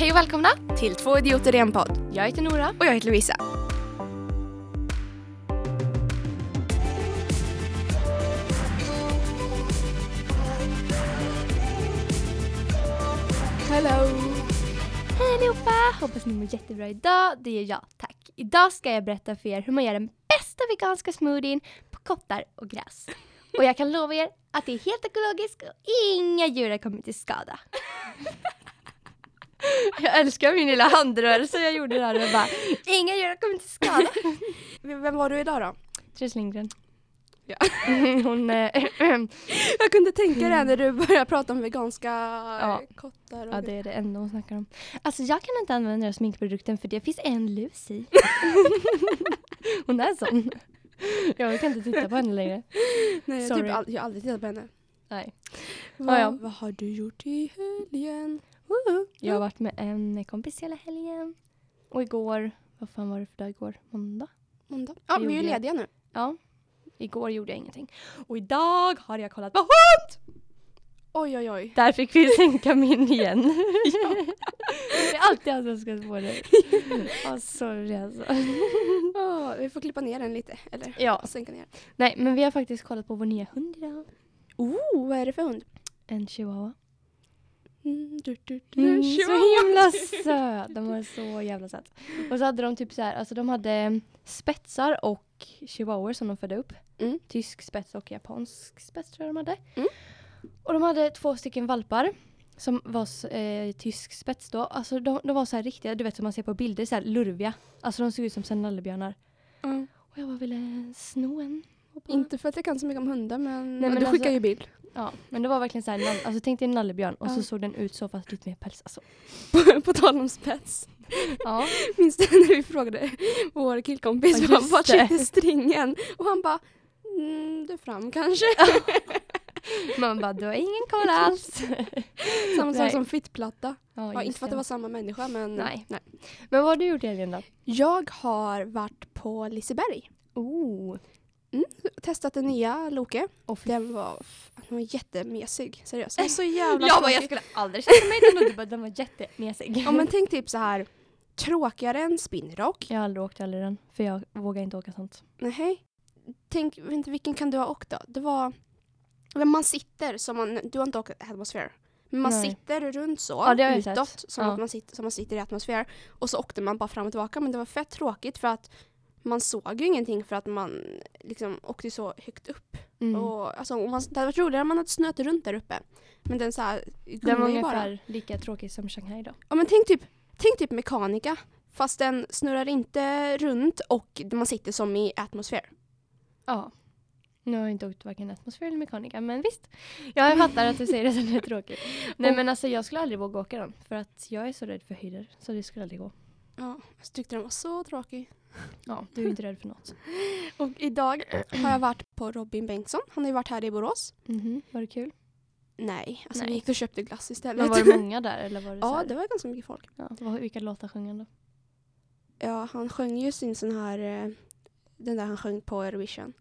Hej och välkomna! till Två idioter i en podd. Jag heter Nora. Och jag heter Lovisa. Hello! Hej allihopa! Hoppas ni mår jättebra idag. Det gör jag, tack. Idag ska jag berätta för er hur man gör den bästa veganska smoothien på kottar och gräs. Och jag kan lova er att det är helt ekologiskt och inga djur har kommit till skada. Jag älskar min lilla handrörelse jag gjorde där och bara inga djur kommit till skada. Vem var du idag då? Therese Lindgren. Ja. Hon, eh, Jag kunde tänka det när du började prata om veganska Ja. kottar och ja det är det enda hon snackar om. Alltså jag kan inte använda den sminkprodukten för det finns en lus i. hon är sån. Jag kan inte titta på henne längre. Nej, jag, Sorry. typ all, jag har aldrig tittat på henne. Nej. Vad, ja. vad har du gjort i helgen? Jag har varit med en kompis hela helgen. Och igår, vad fan var det för dag igår? Måndag? Måndag? Ja, vi är ju lediga nu. Ja. Igår gjorde jag ingenting. Och idag har jag kollat på hund! Oj, oj, oj. Där fick vi sänka min igen. det är alltid han som ska få det. Ja, sorry alltså. Åh, vi får klippa ner den lite, eller Ja. sänka ner. Nej, men vi har faktiskt kollat på vår nya hund idag. Oh, vad är det för hund? En chihuahua. Mm, du, du, du, Mm, så himla söt. De var så jävla söt. Och så hade de typ så här, alltså de hade spetsar och chihuahuor som de födde upp. Mm. Tysk spets och japansk spets tror jag de hade. Mm. Och de hade två stycken valpar som var eh, tysk spets då. Alltså de, de var så här riktiga, du vet som man ser på bilder, så här lurviga. Alltså de såg ut som såna nallebjörnar. Ja. Och jag bara ville sno en. Bara- Inte för att jag kan så mycket om hundar, men, Nej, men du skickar alltså- ju bild. Ja, men det var verkligen så här, nall- alltså tänk dig en nallebjörn och Ja. så såg den ut så fast lite mer päls. Alltså. På, på tal om spets. Ja. Minns du när vi frågade vår killkompis Ja, vart det. sitter stringen? Och han bara, mm, du fram kanske. Man bara, du har ingen koll alls. Samma sak Nej. som fittplatta. Ja, Ja, inte för att det var samma människa, men Nej. Men vad har du gjort i helgen då? Jag har varit på Liseberg. Oh. Testat den nya Loke. Och Den var, den var jättemesig, seriöst. Var så jävla jag bara, jag skulle aldrig känna mig den och du bara, den var jättemesig. Ja men tänk typ så här tråkigare än spinrock. Jag har aldrig åkt heller den, för jag vågar inte åka sånt. Nej. Tänk, inte, vilken kan du ha åkt då? Det var, man sitter som man, du har inte åkt atmosfär. Men man Nej. sitter runt så, Ja, utåt, som, Ja. att man sitter, som man sitter i atmosfär. Och så åkte man bara fram och tillbaka. Men det var fett tråkigt för att man såg ju ingenting för att man liksom åkte så högt upp. Mm. Och, alltså, om man, det hade varit roligare om man hade snöat runt där uppe. Men den så här den var ju bara. ungefär lika tråkig som Shanghai då. Ja men tänk typ, tänk typ mekanika. Fast den snurrar inte runt och man sitter som i atmosfär. Ja. Nu har jag inte åkt varken atmosfär eller mekanika, men visst. Jag fattar att du säger att den är tråkig. Nej Och- men alltså jag skulle aldrig våga åka den, för att jag är så rädd för höjder, så det skulle aldrig gå. Ja, jag tyckte den var så tråkig. Ja, du är inte rädd för något. Och idag har jag varit på Robin Bengtsson. Han har ju varit här i Borås. Mhm, var det kul? Nej, alltså Nej. vi gick och köpte glass istället. Men var det många där eller var det ja, det var ganska mycket folk. Ja, vad, vilka låtar sjöng han då? Ja, han sjöng ju sin sån här, eh, den där han sjöng på Eurovision.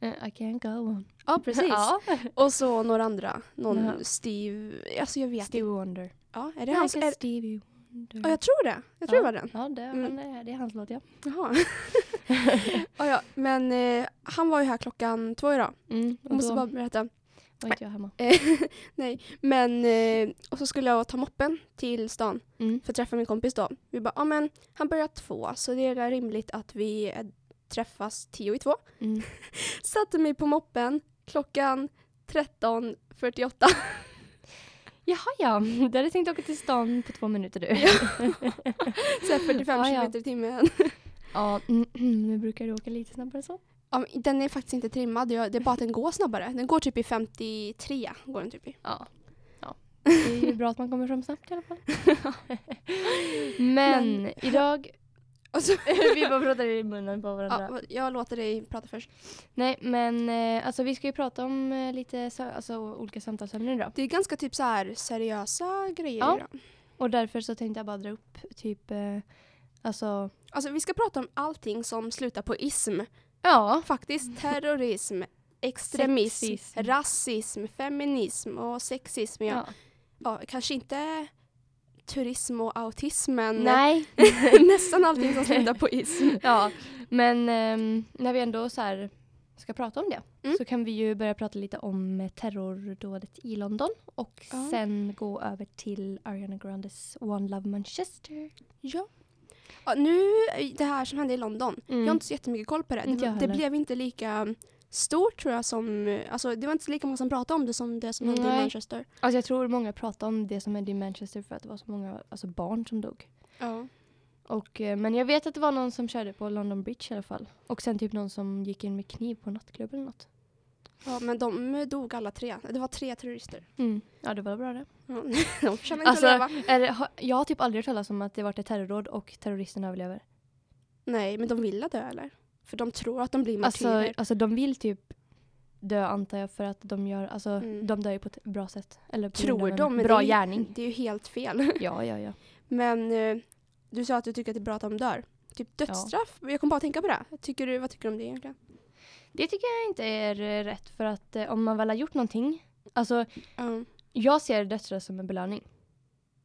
Eh, I can't go on. Ja, precis. ja. Och så några andra. Någon Ja. Steve, alltså jag vet Stevie inte. Wonder. Ja, är det hans? Like a Är, Stevie Ja, jag tror det. Jag tror Ja. det var den. Ja, det, Mm. han det är hans låt ja. Jaha. ja, ja, men eh, han var ju här klockan två idag. Mm, och Jag måste då bara berätta. var inte jag hemma. Nej, men eh, och så skulle jag ta moppen till stan Mm. för att träffa min kompis då. Vi bara, ja men han börjar två så det är rimligt att vi eh, träffas tio i två. Mm. Satte mig på moppen klockan 13.48. Jaha ja, du hade tänkt åka till stan på två minuter du. så här 45 Ja, ja. km i timmen. ja, mm, nu brukar du åka lite snabbare så. Ja, den är faktiskt inte trimmad, det är bara att den går snabbare. Den går typ i 53. Går den typ i. Ja. ja. Det är ju bra att man kommer fram snabbt i alla fall. Men, Men- idag, Och så, vi bara pratar i munnen på varandra. ja, jag låter dig prata först. Nej men eh, alltså vi ska ju prata om eh, lite så, alltså, olika samtalsämnen idag. Det är ganska typ så här seriösa grejer Ja. idag. Och därför så tänkte jag bara dra upp typ, eh, alltså, Alltså vi ska prata om allting som slutar på ism. ja. Faktiskt terrorism, extremism, Sexism. rasism, feminism och sexism. Ja. ja. Ja, kanske inte turism och autism men Nej. nästan allting som slutar på ism. ja, men ehm, när vi ändå så här ska prata om det Mm. så kan vi ju börja prata lite om terrordådet i London och Ja. sen gå över till Ariana Grandes One Love Manchester. Ja. ja. Nu, det här som hände i London, jag har inte så jättemycket koll på det. Mm. Det, det blev inte lika stort tror jag som, alltså det var inte lika många som pratade om det som det som hände i Nej. Manchester. Alltså jag tror många pratar om det som hände i Manchester för att det var så många alltså barn som dog. Ja. Och, eh, men jag vet att det var någon som körde på London Bridge i alla fall. Och sen typ någon som gick in med kniv på en nattklubb eller något. ja, men de dog alla tre. Det var tre terrorister. Ja, det var bra det. Ja, de förtjänar inte Alltså, att leva. är det, har- jag har typ aldrig hört talas om att det varit ett terrordåd och terroristen överlever. Nej, men de ville dö eller? För de tror att de blir Alltså, martyrer. alltså de vill typ dö antar jag för att de gör, alltså Mm. de dör ju på ett bra sätt. Eller tror de, men bra det är, gärning. Det är ju helt fel. Ja, ja, ja. Men eh, du sa att du tycker att det är bra att de dör. Typ dödsstraff? Jag kom bara att tänka på det. Tycker du, vad tycker du om det egentligen? Det tycker jag inte är eh, rätt för att eh, om man väl har gjort någonting, alltså Ja. jag ser dödsstraff som en belöning.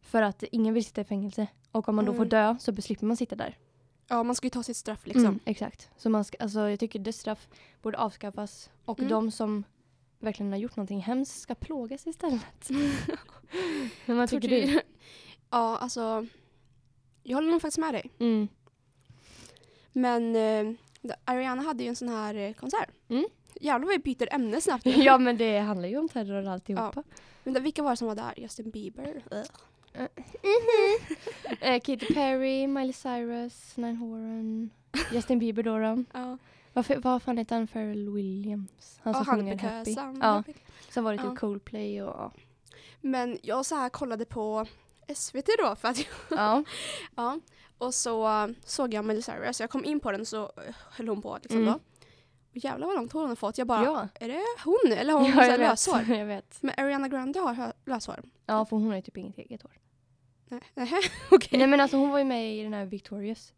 För att ingen vill sitta i fängelse. Och om man då Mm. får dö så slipper man sitta där. Ja, man ska ju ta sitt straff liksom. Mm, exakt. Så man ska, alltså, jag tycker dödsstraff borde avskaffas. Och Mm. de som verkligen har gjort någonting hemskt ska plågas istället. Men vad tycker du? Ja, alltså. Jag håller nog faktiskt med dig. Mm. Men eh, Ariana hade ju en sån här eh, konsert. Mm. Jävlar vad vi byter ämne snabbt. Ja men det handlar ju om terror och alltihopa. Men da, vilka var det som var där? Justin Bieber? Ugh. Eh, Katy Perry, Miley Cyrus, Nine Horan, Justin Bieber då. då. Ja, Varför, vad fan heter han? Pharrell Williams? Han som sjunger Happy. Ja. Sen var det typ Ja. Coldplay och ja. Men jag så här kollade på SVT då för att ja. Ja, och så uh, såg jag Miley Cyrus. Jag kom in på den så uh, höll hon på liksom Mm. då. Och jävlar vad långt hon har fått. Jag bara, Ja. är det hon eller har hon ja, jag löshår? jag vet. Men Ariana Grande har löshår. Ja för hon har ju typ inget eget hår. Nej, nähä, okej. Nej men alltså hon var ju med i den här Victorious.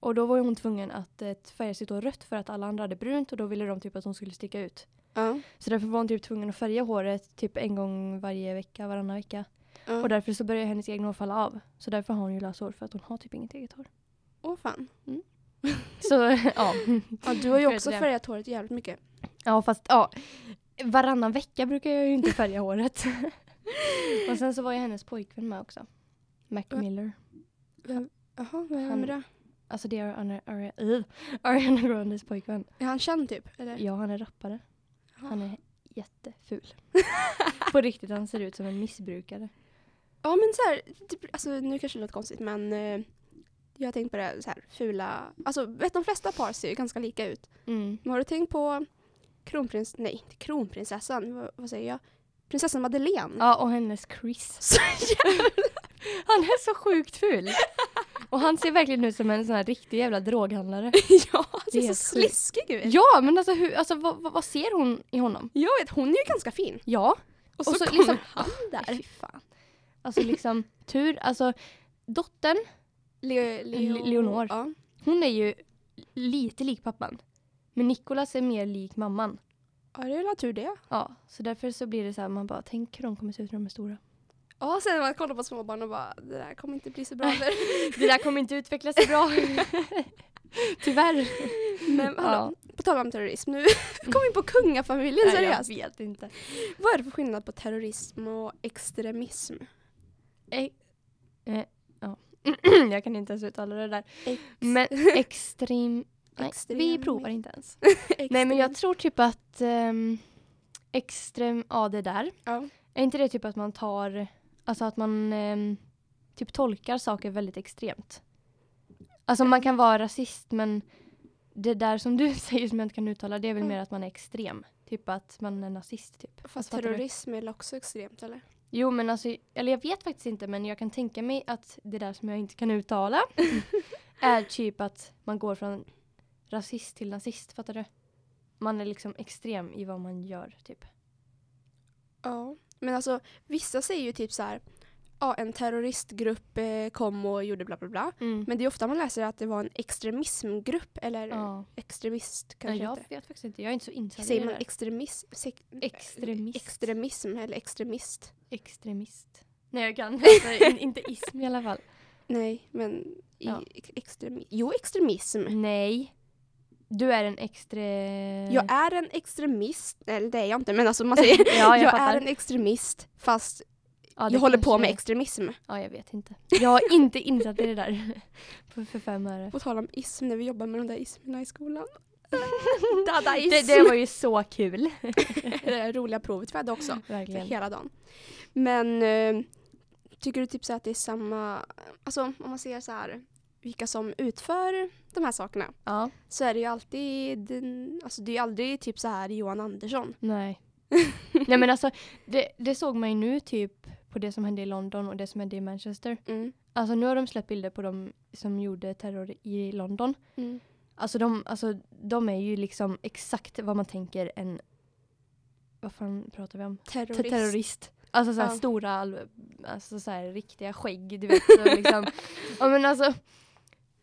Och då var ju hon tvungen att eh, färga sitt hår rött för att alla andra hade brunt och då ville de typ att hon skulle sticka ut. Ja, Så därför var hon typ tvungen att färga håret typ en gång varje vecka, varannan vecka. ja. Och därför så började hennes egna hår falla av. Så därför har hon ju löshår för att hon har typ inget eget hår. Åh fan. Så ja. Ja, du har ju också färgat håret jävligt mycket. Ja fast ja. Varannan vecka brukar jag ju inte färga håret. och sen så var ju hennes pojkvän med också. Mac? Miller. Jaha, vad är Han- det? Alltså det är Ariana, Ariana, Ariana Grandes pojkvän. Är han känd typ? Eller? Ja han är rappare. Jaha. Han är jätteful. På riktigt han ser ut som en missbrukare. Ja men så här, typ, alltså nu kanske det låter konstigt men eh, jag har tänkt på det så här fula, alltså vet de flesta par ser ju ganska lika ut. Mm. Men har du tänkt på kronprins, nej inte kronprinsessan, vad, vad säger jag? Prinsessan Madeleine. Ja och hennes Chris. Så Han är så sjukt ful. Och han ser verkligen ut som en sån här riktig jävla droghandlare. ja, han Det är ser så sliskig ut. Ja men alltså, hur, alltså vad, vad, ser hon i honom? Jag vet, hon är ju ganska fin. Ja. Och så, Och så kommer liksom- han där. Fy fan. Alltså liksom tur, alltså dottern, Le, Le- Leonor. Ja. hon är ju lite lik pappan. Men Nicolas är mer lik mamman. ja, det är väl tur det. Ja, så därför så blir det så här, man bara, tänk hur de kommer se ut när de är stora. Ja, sen när man kollar på småbarn och bara, det där kommer inte bli så bra. För. Det där kommer inte utvecklas så bra. Tyvärr. Men hallå, Ja. på tal om terrorism, nu kom vi in på kungafamiljen Nej, seriöst. Jag vet inte. Vad är det för skillnad på terrorism och extremism? Eh, eh, ja. jag kan inte ens uttala det där. Ex- Men extrem... Nej, vi provar inte ens. Nej men jag tror typ att um, extrem, ja det där. Ja. Är inte det typ att man tar, alltså att man ehm, typ tolkar saker väldigt extremt? Alltså man kan vara rasist men det där som du säger som jag inte kan uttala det är väl Mm. mer att man är extrem. Typ att man är nazist typ. Fast du? terrorism är väl också extremt eller? Jo men alltså, eller jag vet faktiskt inte men jag kan tänka mig att det där som jag inte kan uttala är typ att man går från rasist till nazist, fattar du? Man är liksom extrem i vad man gör typ. Ja. Men alltså vissa säger ju typ så här, ja en terroristgrupp eh, kom och gjorde bla bla bla. Mm. Men det är ofta man läser att det var en extremismgrupp eller ja. extremist kanske jag inte. vet faktiskt inte, jag är inte så insatt Säger man extremism? Extremist. Extremism eller extremist? Extremist. Nej jag kan in, inte ism i alla fall. Nej, men Ja. ex- extremi- jo, extremism. Nej. Du är en extre... Jag är en extremist, eller det är jag inte men alltså man säger ja, jag, jag, är en extremist fast Ja, jag håller på med extremism. Ja, jag vet inte. Jag har inte insatt i det där. För, för fem öre. På tal om ism, när vi jobbar med de där ismerna i skolan. Dadaism! Det, det var ju så kul. det roliga provet vi hade också. Verkligen. Hela dagen. Men eh, tycker du typ så att det är samma, alltså om man ser så här vilka som utför de här sakerna Ja, så är det ju alltid, den, alltså det är ju aldrig typ så här Johan Andersson. nej. nej men alltså, det, det såg man ju nu typ på det som hände i London och det som hände i Manchester. Mm. Alltså nu har de släppt bilder på de som gjorde terror i London. Mm. Alltså de, alltså de är ju liksom exakt vad man tänker en... Vad fan pratar vi om? Terrorist. Ter- terrorist. Alltså såhär Ja. stora, all- alltså såhär riktiga skägg, du vet. Så liksom. ja men alltså,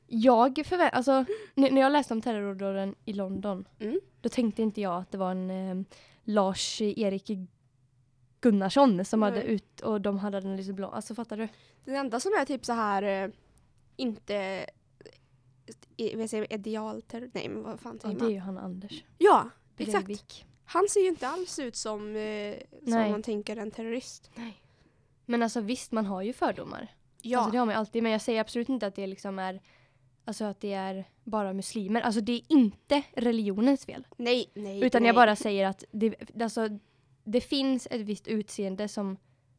jag förvä- alltså när jag läste om terrordåden i London, Mm. då tänkte inte jag att det var en eh, Lars-Erik Gunnarsson som hade Nej. ut och de hade den lite blå. Alltså fattar du? Den enda som är typ så här eh, inte i- vad säger jag, idealterror, nej men vad fan Ja, säger det är man? ju han Anders Ja, exakt. Breivik. Han ser ju inte alls ut som, eh, som Nej. man tänker en terrorist. Men alltså visst, man har ju fördomar. Ja, Alltså det har man ju alltid, men jag säger absolut inte att det liksom är Alltså att det är bara muslimer. Alltså det är inte religionens fel. nej, nej. Utan nej. jag bara säger att det, alltså, det finns ett visst utseende som,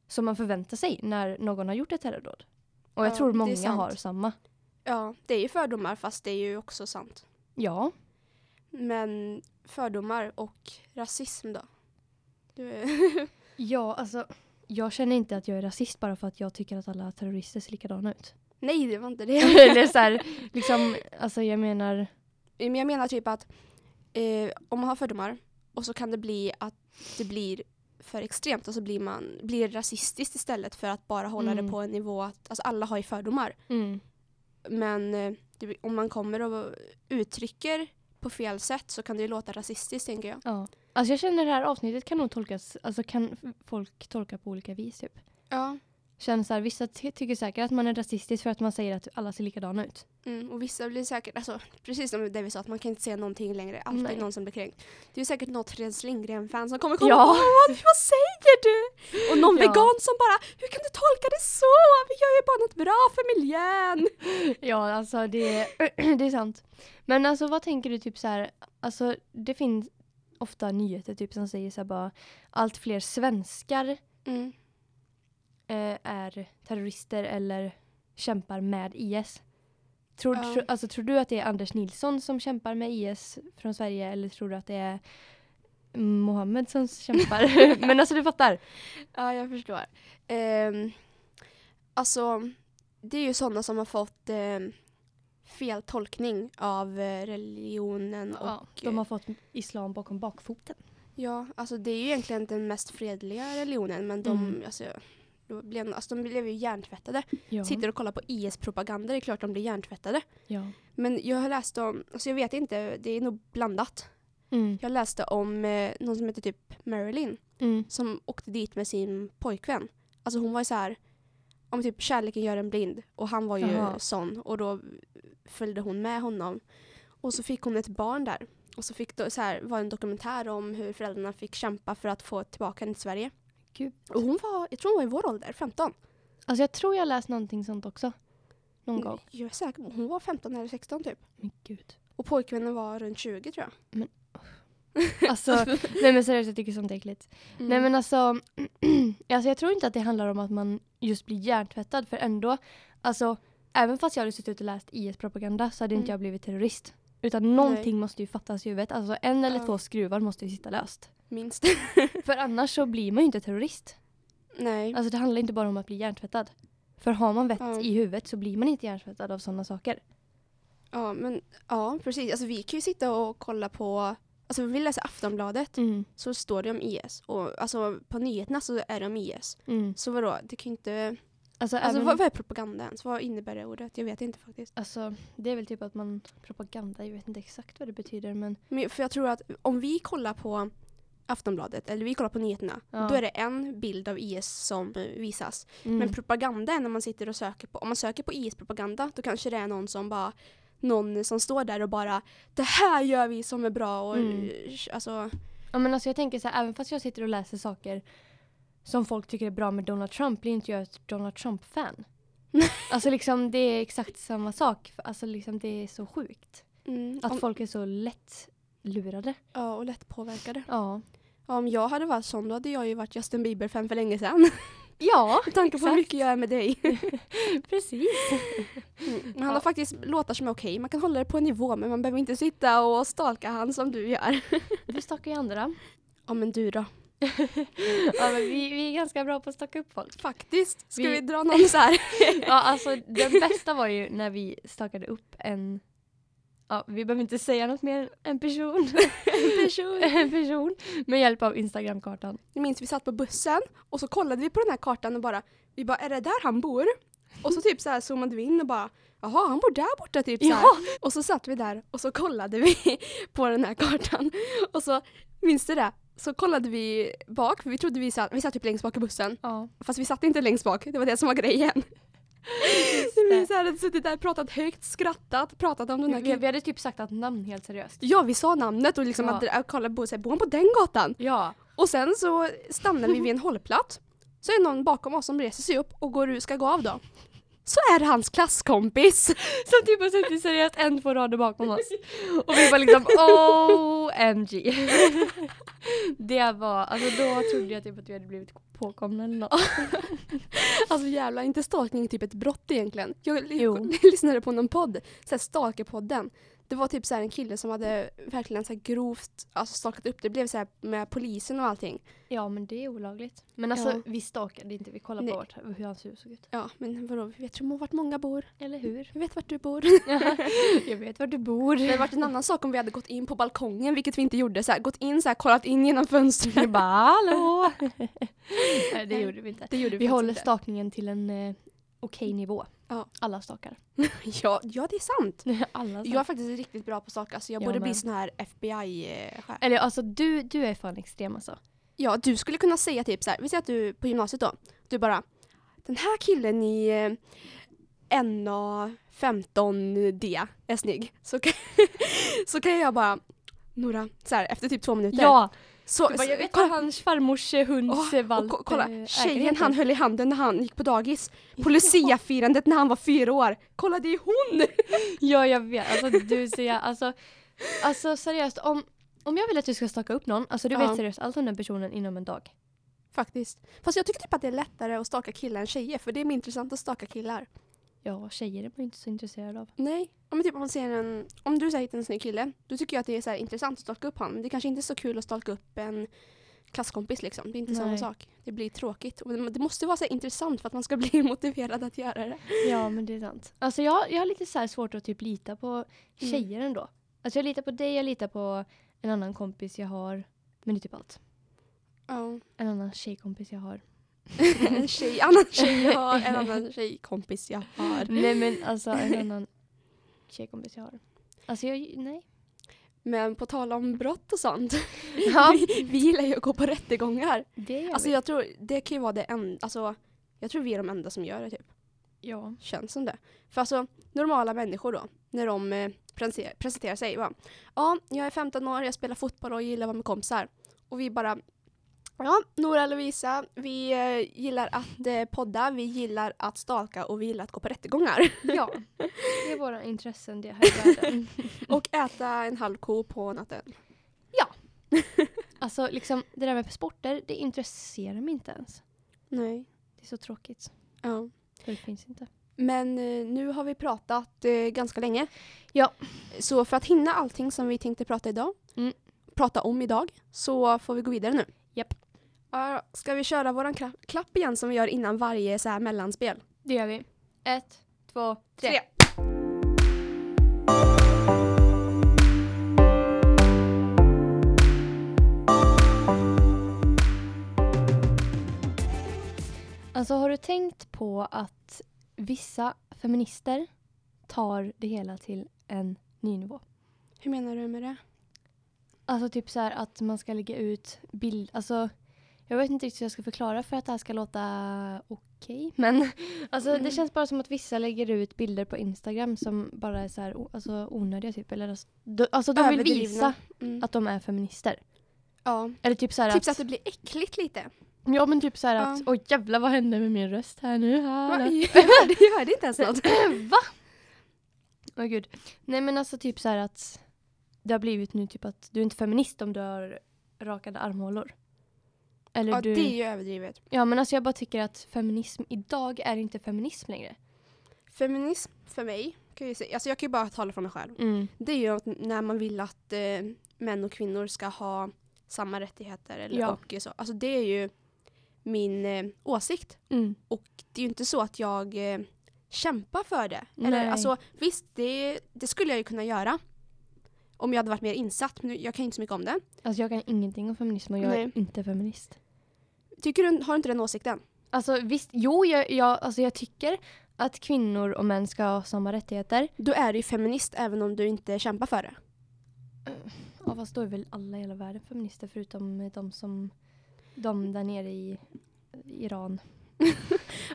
som man förväntar sig när någon har gjort ett terrordåd. Och jag Ja, tror många har samma. Ja, det är ju fördomar fast det är ju också sant. Ja. Men fördomar och rasism då? Ja, alltså jag känner inte att jag är rasist bara för att jag tycker att alla terrorister ser likadana ut. Nej, det var inte det. Eller så här, liksom, alltså jag menar, Men jag menar typ att eh, om man har fördomar och så kan det bli att det blir för extremt och så blir man blir rasistiskt istället för att bara hålla Mm. det på en nivå att alltså alla har ju fördomar. mm, Men eh, om man kommer och uttrycker på fel sätt så kan det ju låta rasistiskt tänker jag. ja. Alltså jag känner det här avsnittet kan nog tolkas, alltså kan folk tolka på olika vis typ. Ja. Känns så här, vissa ty- tycker säkert att man är rasistisk för att man säger att alla ser likadana ut. Mm, och vissa blir säkert, alltså, precis som det vi sa, att man kan inte säga någonting längre. Alltid Nej. någon som blir kränkt. Det är säkert något Fredrik Lindgren-fan som kommer komma Ja. Åh, vad, vad säger du? Och någon Ja. vegan som bara, hur kan du tolka det så? Vi gör ju bara något bra för miljön. Ja, alltså det, det är sant. Men alltså vad tänker du typ så här, alltså det finns ofta nyheter typ som säger så här bara allt fler svenskar Mm. Eh, är terrorister eller kämpar med IS. Tror, Ja. tro, alltså, tror du att det är Anders Nilsson som kämpar med IS från Sverige eller tror du att det är Mohammed som kämpar? Men alltså du fattar. Ja, jag förstår. Um, alltså, det är ju sådana som har fått um, fel tolkning av eh, religionen och Ja, de har fått islam bakom bakfoten. Ja, alltså det är ju egentligen den mest fredliga religionen men de, Mm. alltså, då blev, alltså, de blev ju hjärntvättade. Ja. Sitter och kollar på IS-propaganda, det är klart de blir hjärntvättade. ja. Men jag har läst om, alltså jag vet inte, det är nog blandat. Mm. Jag läste om eh, någon som heter typ Marilyn Mm. som åkte dit med sin pojkvän. Alltså hon var ju så här, om typ kärleken gör en blind och han var ju Jaha. sån och då följde hon med honom. Och så fick hon ett barn där. Och så fick det så här, var en dokumentär om hur föräldrarna fick kämpa för att få tillbaka henne till Sverige. Gud. Och hon var, jag tror hon var i vår ålder, 15. Alltså jag tror jag läst någonting sånt också. Någon gång. Jag är säker, på- hon var 15 eller 16 typ. Men gud. Och pojkvännen var runt 20 tror jag. Alltså, nej men seriöst jag tycker sånt är äckligt. Mm. Nej men alltså, alltså, jag tror inte att det handlar om att man just blir hjärntvättad för ändå, alltså även fast jag hade suttit och läst IS-propaganda så hade inte Mm. jag blivit terrorist. Utan någonting måste ju fattas i huvudet. Alltså en eller Ja. två skruvar måste ju sitta löst. Minst. För annars så blir man ju inte terrorist. Nej. Alltså det handlar inte bara om att bli hjärntvättad. För har man vett Ja. i huvudet så blir man inte hjärntvättad av sådana saker. Ja, men ja, precis. Alltså vi kan ju sitta och kolla på, alltså vi läser Aftonbladet Mm. så står det om IS. Och alltså på nyheterna så är det om IS. Mm. Så vadå, det kan ju inte... Alltså, Alltså även, vad, vad är propaganda ens? Vad innebär det ordet? Jag vet inte faktiskt. alltså det är väl typ att man propaganda, jag vet inte exakt vad det betyder men Men, för jag tror att om vi kollar på Aftonbladet, eller vi kollar på nyheterna, Ja. då är det en bild av IS som visas. Mm. Men propaganda är när man sitter och söker på, om man söker på IS-propaganda, då kanske det är någon som bara någon som står där och bara det här gör vi som är bra och Mm. eh, alltså Ja, men alltså jag tänker så här, även fast jag sitter och läser saker som folk tycker är bra med Donald Trump blir inte jag ett Donald Trump-fan. alltså liksom det är exakt samma sak. Alltså liksom det är så sjukt. mm, Att om, folk är så lätt lurade. ja, och lätt påverkade. Ja. Om jag hade varit sån då hade jag ju varit Justin Bieber-fan för länge sedan. Ja, Med tanke på hur mycket jag är med dig. precis. Mm. Han har Ja. faktiskt låtar som är okej. Man kan hålla det på en nivå men man behöver inte sitta och stalka han som du gör. Du stalkar ju andra. Ja men du då? ja, men vi, vi är ganska bra på att stalka upp folk. Faktiskt. Ska Vi- vi, dra någon så här? Ja, alltså det bästa var ju när vi stalkade upp en Ja, vi behöver inte säga något mer än person. En person. en person med hjälp av Instagramkartan. Jag minns vi satt på bussen och så kollade vi på den här kartan och bara vi bara är det där han bor? Och så typ så här zoomade vi in och bara jaha han bor där borta typ så här. Och så satt vi där och så kollade vi på den här kartan och så minns du det? Så kollade vi bak för vi trodde vi satt, vi satt typ längst bak i bussen Ja. fast vi satt inte längst bak, det var det som var grejen. Vi minns att hade suttit där, pratat högt, skrattat, pratat om den här Vi, vi hade typ sagt att namn helt seriöst. Ja vi sa namnet och liksom Ja. att kolla på, så här, bor han på den gatan? Ja. Och sen så stannar vi vid en hållplats. Så är det någon bakom oss som reser sig upp och går, ut- ska gå av då. Så är det hans klasskompis. Som typ har suttit seriöst en, två rader bakom oss. Och vi var liksom OMG. Det var, alltså då trodde jag typ att vi hade blivit påkomna eller något. Alltså jävlar, inte stalkning typ ett brott egentligen. Jag Jo. lyssnade på någon podd, såhär Stalkerpodden. Det var typ såhär en kille som hade verkligen så grovt alltså stalkat upp. Det blev så med polisen och allting. Ja men det är olagligt. Men alltså Ja. vi stalkade inte, vi kollade Nej. på vart, hur hans hus såg ut. Ja, men vadå, vi vet ju vart många bor. Eller hur? Vi vet vart du bor. jag vet var du bor. Det hade varit en annan sak om vi hade gått in på balkongen, vilket vi inte gjorde. Så här, gått in så här, kollat in genom fönstret. Jag bara hallå! Nej det gjorde vi inte. Det gjorde vi, Vi håller inte. stakningen till en eh, okej nivå. Ja. Alla stakar. Ja, ja, det är sant. Alla stakar. Jag är faktiskt riktigt bra på stalka, så jag Jag borde med. bli sån här FBI-chef. Eller alltså du, du är fan extrem alltså. Ja, du skulle kunna säga typ så här, vi säger att du på gymnasiet då, du bara den här killen i eh, NA15D är snygg. Så kan, så kan jag bara Nora, så här, efter typ två minuter. Ja! Så, bara, jag vet kolla, hans farmors eh, hunds oh, valp och ko- kolla, eh, tjejen han höll i handen när han gick på dagis. På Lucia-firandet när han var fyra år. Kolla det är hon! Ja jag vet, alltså du ser alltså, alltså seriöst om, om jag vill att du ska staka upp någon, alltså du Ja. vet seriöst allt om den personen inom en dag. Faktiskt. Fast jag tycker typ att det är lättare att staka killar än tjejer för det är mer intressant att staka killar. Ja tjejer är man inte så intresserad av. Nej. Om, typ, om, man ser en, om du säger en snygg kille, då tycker jag att det är så intressant att stalka upp honom. Men det kanske inte är så kul att stalka upp en klasskompis liksom. Det är inte samma Nej. sak. Det blir tråkigt. Och det måste vara så intressant för att man ska bli motiverad att göra det. Ja men det är sant. Alltså jag, jag har lite så svårt att typ lita på tjejer ändå. Alltså jag litar på dig, jag litar på en annan kompis jag har. Men det är typ allt. Ja. En annan tjejkompis jag har. en tjej, annan tjej jag har, en annan tjejkompis jag har. Nej men alltså en annan tjejkompis jag har. Alltså jag, nej. Men på tal om brott och sånt. Ja, vi, vi gillar ju att gå på rättegångar. det gör Alltså vi. jag tror det kan ju vara det enda, alltså jag tror vi är de enda som gör det typ. Ja. Känns som det. För alltså normala människor då, när de eh, presenterar, sig. Ja, jag är 15 år, jag spelar fotboll och gillar att vara med kompisar. Och vi bara, ja, Nora och Lovisa, vi eh, gillar att eh, podda, vi gillar att stalka och vi gillar att gå på rättegångar. ja, det är våra intressen det här i världen. och äta en halv ko på natten. Alltså liksom det där med sporter, det intresserar mig inte ens. Nej. Det är så tråkigt. Ja. För det finns inte. Men eh, nu har vi pratat eh, ganska länge. Ja. Så för att hinna allting som vi tänkte prata idag, Mm. prata om idag, så får vi gå vidare nu. Japp. Ja, ska vi köra våran kla- klapp igen som vi gör innan varje så här mellanspel? Det gör vi. Ett, två, tre. Tre. Alltså har du tänkt på att vissa feminister tar det hela till en ny nivå? Hur menar du med det? Alltså typ så här att man ska lägga ut bild, alltså jag vet inte riktigt hur jag ska förklara för att det här ska låta okej. Men alltså Mm. det känns bara som att vissa lägger ut bilder på Instagram som bara är så här, alltså, onödiga typ. Eller, alltså, de, alltså de vill visa Mm. att de är feminister. ja. Eller typ så här Typ att, att det blir äckligt lite. Ja men typ så här Ja. att, oj jävlar vad hände med min röst här nu? Va? Här, hörde, jag hörde inte ens något. Va? Åh gud. Nej men alltså typ så här att det har blivit nu typ att du är inte feminist om du har rakade armhålor. Eller Ja, du... det är ju överdrivet. Ja men alltså jag bara tycker att feminism idag är inte feminism längre. Feminism för mig, kan jag, säga, alltså jag kan ju bara tala från mig själv. Mm. Det är ju att när man vill att eh, män och kvinnor ska ha samma rättigheter. Eller, Ja. och så. Alltså det är ju min eh, åsikt. Mm. Och det är ju inte så att jag eh, kämpar för det. Eller, alltså, visst, det, det skulle jag ju kunna göra. Om jag hade varit mer insatt, men jag kan inte så mycket om det. Alltså jag kan ingenting om feminism och jag Nej. är inte feminist. Tycker du, har du inte den åsikten? Alltså visst, jo jag, jag, alltså, jag tycker att kvinnor och män ska ha samma rättigheter. Då är du ju feminist även om du inte kämpar för det. Ja fast då är väl alla i hela världen feminister förutom de som de där nere i Iran.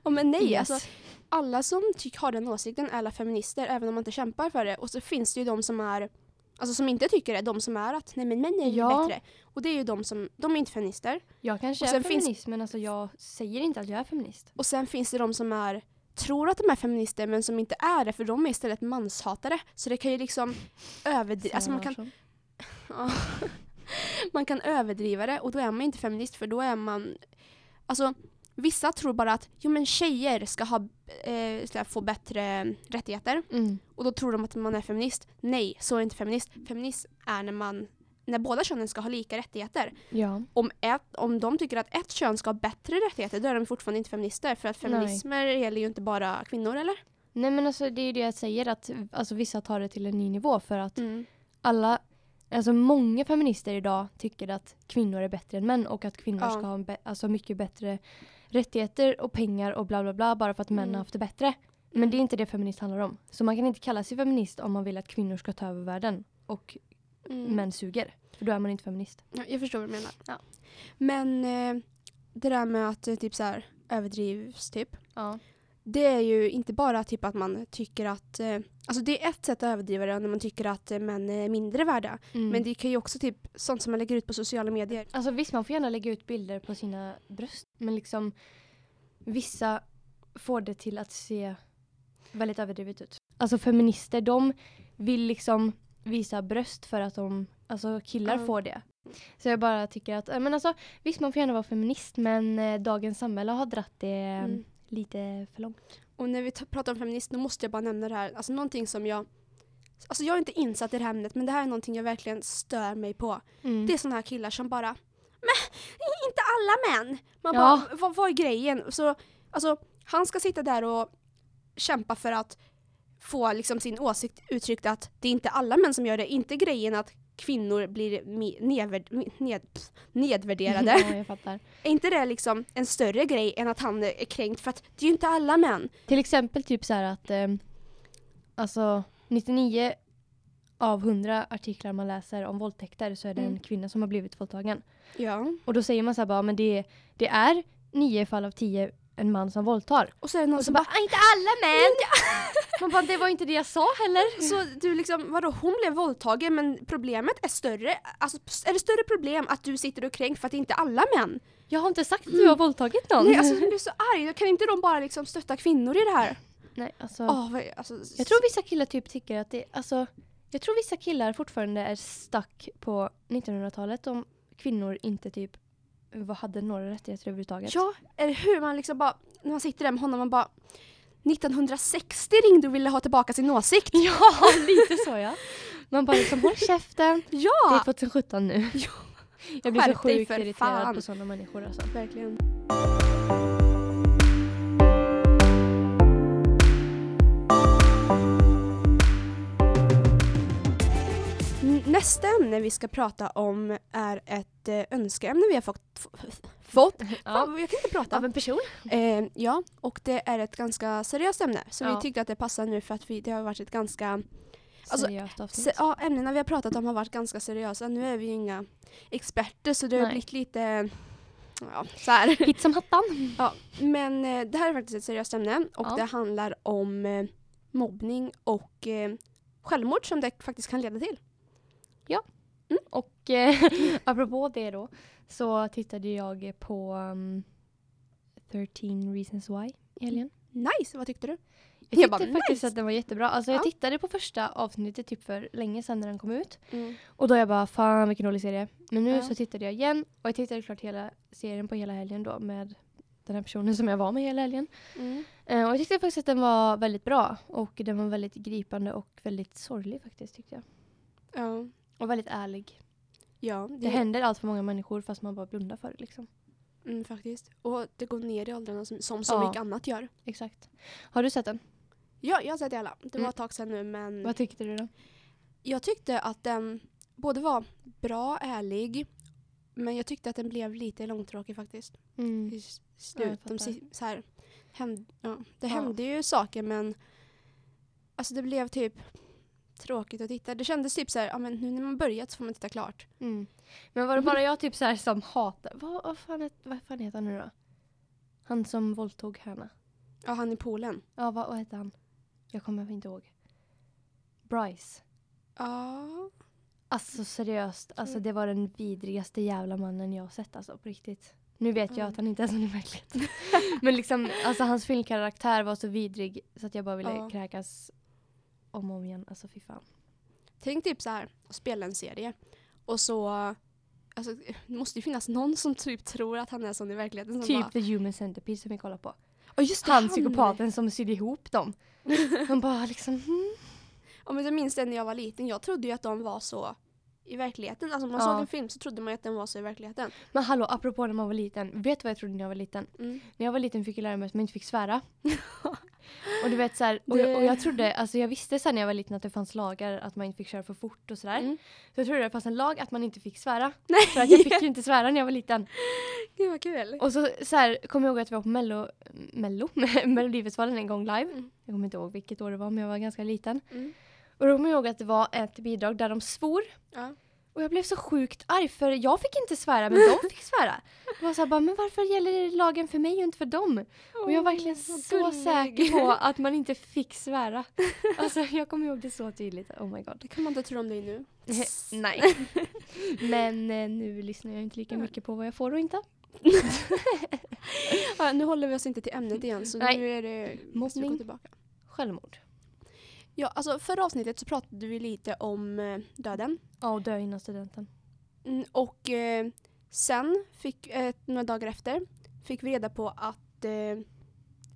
Ja, men nej, Yes. alltså, alla som tyck, har den åsikten är alla feminister även om man inte kämpar för det. Och så finns det ju de som är Alltså som inte tycker det, de som är att nej men män är ju Ja. bättre. Och det är ju de som, de är inte feminister. Jag kanske Och är sen finns- feminist men alltså jag säger inte att jag är feminist. Och sen finns det de som är tror att de är feminister men som inte är det för de är istället manshatare. Så det kan ju liksom överdriva, alltså man kan, man kan överdriva det och då är man inte feminist för då är man, alltså vissa tror bara att jo men tjejer ska, ha, eh, ska få bättre rättigheter Mm. och då tror de att man är feminist. Nej, så är inte feminist. Feminism är när man när båda könen ska ha lika rättigheter. Ja. Om, ett, om de tycker att ett kön ska ha bättre rättigheter då är de fortfarande inte feminister. För att Nej. feminismer gäller ju inte bara kvinnor eller? Nej men alltså det är ju det jag säger att alltså, vissa tar det till en ny nivå för att Mm. alla, alltså många feminister idag tycker att kvinnor är bättre än män och att kvinnor Ja. ska ha en alltså mycket bättre rättigheter och pengar och bla bla bla bara för att män Mm. har haft det bättre. Men det är inte det feminist handlar om. Så man kan inte kalla sig feminist om man vill att kvinnor ska ta över världen och Mm. män suger. För då är man inte feminist. Ja, jag förstår vad du menar. Ja. Men eh, det där med att eh, typ så här, överdrivs typ. Ja. Det är ju inte bara typ att man tycker att, eh, alltså det är ett sätt att överdriva det när man tycker att eh, män är mindre värda. Mm. Men det kan ju också typ sånt som man lägger ut på sociala medier. Alltså visst, man får gärna lägga ut bilder på sina bröst. Men liksom vissa får det till att se väldigt överdrivet ut. Alltså feminister, de vill liksom visa bröst för att de, alltså killar Ja. får det. Så jag bara tycker att, äh, men alltså visst man får gärna vara feminist men eh, dagens samhälle har dratt det eh, Mm. Lite för långt. Och när vi pratar om feminist, då måste jag bara nämna det här. Alltså någonting som jag... Alltså jag är inte insatt i det här ämnet, men det här är någonting jag verkligen stör mig på. Mm. Det är såna här killar som bara Men inte alla män! Man Ja. bara, vad, vad är grejen? Så, alltså, han ska sitta där och kämpa för att få liksom sin åsikt uttryckt att det är inte alla män som gör det. Inte grejen att kvinnor blir nedvärd, ned, nedvärderade. ja, är inte det liksom en större grej än att han är kränkt? För att det är ju inte alla män. Till exempel typ så att eh, alltså 99 av 100 artiklar man läser om våldtäkter så är det en Mm. kvinna som har blivit våldtagen. Ja. Och då säger man så här bara, men det, det är nio fall av tio en man som våldtar. Och så är det någon Och så som bara, bara "Ah, inte alla män! man bara, det var inte det jag sa heller. Så du liksom, vadå hon blev våldtagen men problemet är större, alltså är det större problem att du sitter och kränkt för att det inte är alla män? Jag har inte sagt att du har våldtagit någon. Nej alltså jag blir så arg, kan inte de bara liksom stötta kvinnor i det här? Nej, alltså, Åh, vad, alltså, Jag tror vissa killar typ tycker att det, alltså, jag tror vissa killar fortfarande är stuck på 1900-talet om kvinnor inte typ vad hade några rättigheter överhuvudtaget. Ja, eller hur man liksom bara, när man sitter där med honom man bara 1960 ringde och ville ha tillbaka sin åsikt. Ja, lite så ja. Man bara liksom håll käften. Det är Ja! 2017 nu. Ja. Jag blir så sjukt irriterad fan. på sådana människor alltså. Verkligen. Nästa ämne vi ska prata om är ett eh, önskeämne vi har fått. fått. Fan, jag kan inte prata. Av en person? Eh, ja, och det är ett ganska seriöst ämne. Så vi tyckte att det passar nu för att vi, det har varit ett ganska Alltså, seriöst avsnitt. Se, ja, ämnena vi har pratat om har varit ganska seriösa. Nu är vi ju inga experter så det har Nej. blivit lite ja, så här. Hitt som hattan. Ja, men eh, det här är faktiskt ett seriöst ämne och Ja. det handlar om eh, mobbning och eh, självmord som det faktiskt kan leda till. Och eh, apropå det då så tittade jag på um, 13 reasons why i helgen. Nice, vad tyckte du? Jag Jag tyckte bara, faktiskt nice. att den var jättebra. Alltså jag Ja. tittade på första avsnittet typ för länge sedan när den kom ut. Mm. Och då jag bara fan vilken dålig serie. Men nu Ja. så tittade jag igen och jag tittade klart hela serien på hela helgen då med den här personen som jag var med hela helgen. Mm. Eh, och jag tyckte faktiskt att den var väldigt bra och den var väldigt gripande och väldigt sorglig faktiskt tyckte jag. Ja, Och väldigt ärlig. ja Det händer allt för många människor fast man bara blundar för det liksom. Mm, faktiskt. Och det går ner i åldrarna som, som så Ja. mycket annat gör. Exakt. Har du sett den? Ja, jag har sett det alla. Det var Mm. ett tag sedan nu men Vad tyckte du då? jag tyckte att den både var bra, ärlig men jag tyckte att den blev lite långtråkig faktiskt. Mm. i Ja, slut. jag de, så här, händ, ja, det Ja. hände ju saker men alltså det blev typ tråkigt att titta. Det kändes typ så här, ja men nu när man börjat så får man titta klart. Mm. Men var det bara jag typ så här som hatar... Vad, vad, fan, vad fan heter han nu då? Han som våldtog henne. Ja, han i poolen. Ja, vad, vad heter han? Jag kommer inte ihåg. Bryce. Ja. Alltså seriöst, alltså Mm. det var den vidrigaste jävla mannen jag har sett alltså på riktigt. Nu vet jag Ja. att han inte är sån i verkligheten. Men liksom, alltså hans filmkaraktär var så vidrig så att jag bara ville Ja. kräkas om och om igen. Alltså fy fan. Tänk typ så här, spela en serie och så Alltså, det måste ju finnas någon som typ tror att han är sån i verkligheten. Som Typ bara, The Human Centipede som vi kollar på. "Åh, just det, Han psykopaten som sydde ihop dem. Han bara liksom, hmm. Ja, men jag minns det när jag var liten. Jag trodde ju att de var så i verkligheten. Alltså om man Ja. såg en film så trodde man ju att den var så i verkligheten. Men hallå, apropå när man var liten. Vet du vad jag trodde när jag var liten? Mm. När jag var liten fick jag lära mig att man inte fick svära. och du vet så här, och, jag, och jag trodde, alltså jag visste sen när jag var liten att det fanns lagar att man inte fick köra för fort och sådär. Mm. Så jag trodde det fanns en lag att man inte fick svära. Nej. För att jag fick ju inte svära när jag var liten. Gud vad kul. Och så, så här, kommer jag ihåg att vi var på Mello, Mello Melodifestivalen en gång live. Mm. Jag kommer inte ihåg vilket år det var men jag var ganska liten. Mm. Och då kommer jag ihåg att det var ett bidrag där de svor. Ja. Och jag blev så sjukt arg för jag fick inte svära men de fick svära. Jag var så här, bara, men varför gäller lagen för mig och inte för dem? Och jag är verkligen så gullig. säker på att man inte fick svära. Alltså jag kommer ihåg det så tydligt. Oh my god. Det kan man inte tro om dig nu. Nej. Men eh, nu lyssnar jag inte lika mycket på vad jag får och inte. Ja, nu håller vi oss inte till ämnet igen så Nej. nu är det Mobbning. tillbaka. Självmord. Ja, alltså förra avsnittet så pratade vi lite om eh, döden. Ja, och dö innan studenten. Mm, och eh, sen, fick, eh, några dagar efter, fick vi reda på att eh,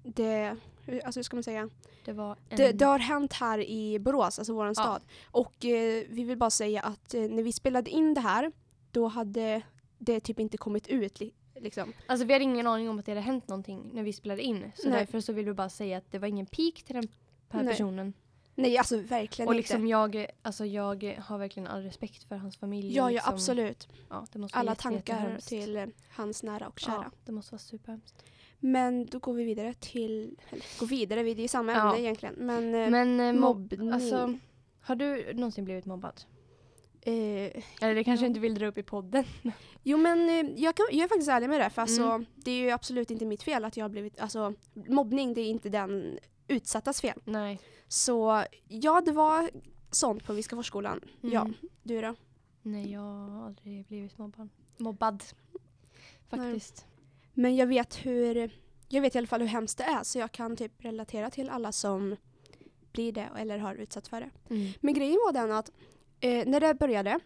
det, hur- alltså hur ska man säga? Det var en... Det, det har hänt här i Borås, alltså våran stad. Och eh, vi vill bara säga att eh, när vi spelade in det här, då hade det typ inte kommit ut. Li- liksom. Alltså vi hade ingen aning om att det hade hänt någonting när vi spelade in. Så Nej. därför så vill vi bara säga att det var ingen peak till den här Nej. personen. Nej, alltså verkligen Och inte. liksom jag, alltså jag har verkligen all respekt för hans familj. Ja, och ja liksom, absolut. Ja, Alla jätte- tankar till eh, hans nära och kära. Ja, det måste vara superhemskt. Men då går vi vidare till, eller gå vidare, vi- det är ju samma Ja. ämne egentligen. Men, eh, Men eh, mobb, mobbning. alltså har du någonsin blivit mobbad? eh, Eller det kanske Ja. inte vill dra upp i podden. jo men jag, kan, jag är faktiskt ärlig med det för alltså, Mm. det är ju absolut inte mitt fel att jag har blivit, alltså mobbning det är inte den utsattas fel. Nej. Så ja, det var sånt på Viskaforsskolan. Ja, Mm. du då? Nej, jag har aldrig blivit mobbad. Mobbad. Faktiskt. Men jag vet hur, jag vet i alla fall hur hemskt det är så jag kan typ relatera till alla som blir det eller har utsatts för det. Mm. Men grejen var den att eh, när det började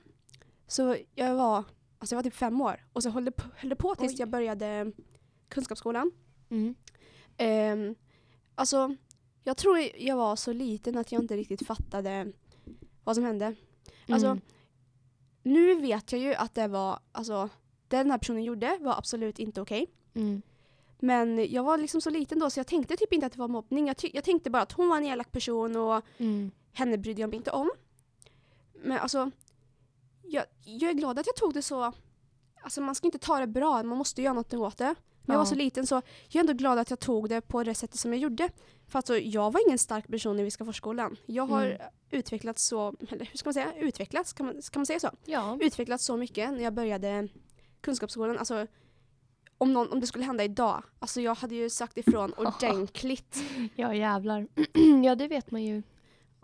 så jag var, alltså jag var typ fem år och så höll det på, höll det på tills Oj. jag började kunskapsskolan. Mm. Ehm, alltså jag tror jag var så liten att jag inte riktigt fattade vad som hände. Alltså, Mm. Nu vet jag ju att det var, alltså det den här personen gjorde var absolut inte okej. Mm. Men jag var liksom så liten då så jag tänkte typ inte att det var mobbning. Jag, jag tänkte bara att hon var en elak person och Mm. henne brydde jag mig inte om. Men alltså, jag, jag är glad att jag tog det så... Alltså man ska inte ta det bra, man måste göra något åt det. Men jag var Ja. så liten så jag är ändå glad att jag tog det på det sättet som jag gjorde. För alltså, jag var ingen stark person i Viskafors-skolan. Jag har Mm. utvecklats så, eller hur ska man säga, utvecklats, kan man, kan man säga så? Ja. Utvecklats så mycket när jag började kunskapsskolan. Alltså, om, någon, om det skulle hända idag, alltså jag hade ju sagt ifrån ordentligt. ja, jävlar. ja, det vet man ju.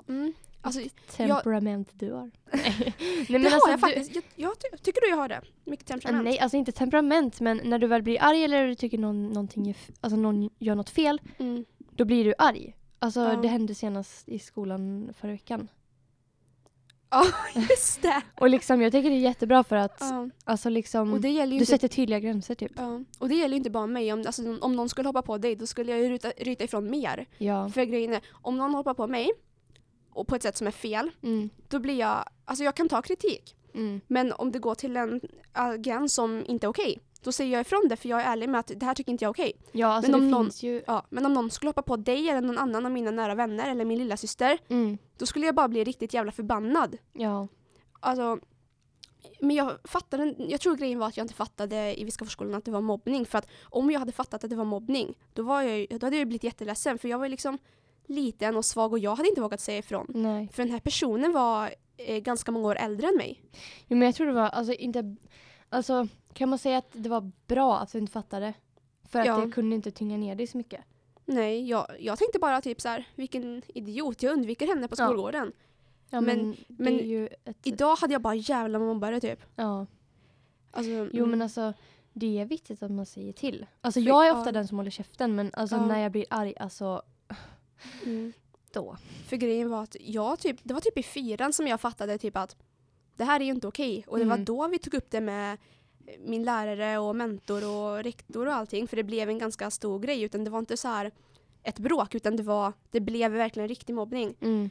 Mm. Alltså, Temperament du har. nej, det men har alltså, jag du- faktiskt. Jag, jag ty- tycker du jag har det? Mycket temperament? Nej, alltså inte temperament, men när du väl blir arg eller du tycker någon, någonting alltså någon gör något fel, Mm. Då blir du arg. Alltså Ja. det hände senast i skolan förra veckan. Ja, just det. Och liksom jag tycker det är jättebra för att Ja. alltså liksom Och det gäller du inte sätter tydliga gränser typ. Ja, och det gäller ju inte bara mig. Om, alltså, om någon skulle hoppa på dig då skulle jag ju ryta, ryta ifrån mer. Ja. För grejen är, om någon hoppar på mig och på ett sätt som är fel, Mm. då blir jag, alltså jag kan ta kritik. Mm. Men om det går till en äh, gräns som inte är okej, då säger jag ifrån det för jag är ärlig med att det här tycker inte jag är okej. Ja, alltså Men om någon- ju... Ja, men om någon skulle hoppa på dig eller någon annan av mina nära vänner eller min lilla syster, Mm. då skulle jag bara bli riktigt jävla förbannad. Ja. Alltså, men jag fattade, jag tror grejen var att jag inte fattade i Viskaforsskolan att det var mobbning. För att om jag hade fattat att det var mobbning, då, var jag, då hade jag blivit jätteledsen. För jag var liksom liten och svag och jag hade inte vågat säga ifrån. Nej. För den här personen var eh, ganska många år äldre än mig. Jo, men jag tror det var, alltså inte... Alltså kan man säga att det var bra att du inte fattade? För att Ja. det kunde inte tynga ner dig så mycket. Nej, jag, jag tänkte bara typ så här, vilken idiot, jag undviker henne på Ja. skolgården. Ja, Men- men, ett... Idag hade jag bara jävla mobbare typ. Ja. Alltså, Jo mm, men alltså det är viktigt att man säger till. Alltså För- jag är ja. ofta den som håller käften men alltså Ja. när jag blir arg alltså mm. då. För grejen var att jag typ, det var typ i fyran som jag fattade typ att det här är ju inte okej. Och det var Mm. då vi tog upp det med min lärare och mentor och rektor och allting. För det blev en ganska stor grej. Utan det var inte så här ett bråk utan det var, det blev verkligen riktig mobbning. Mm.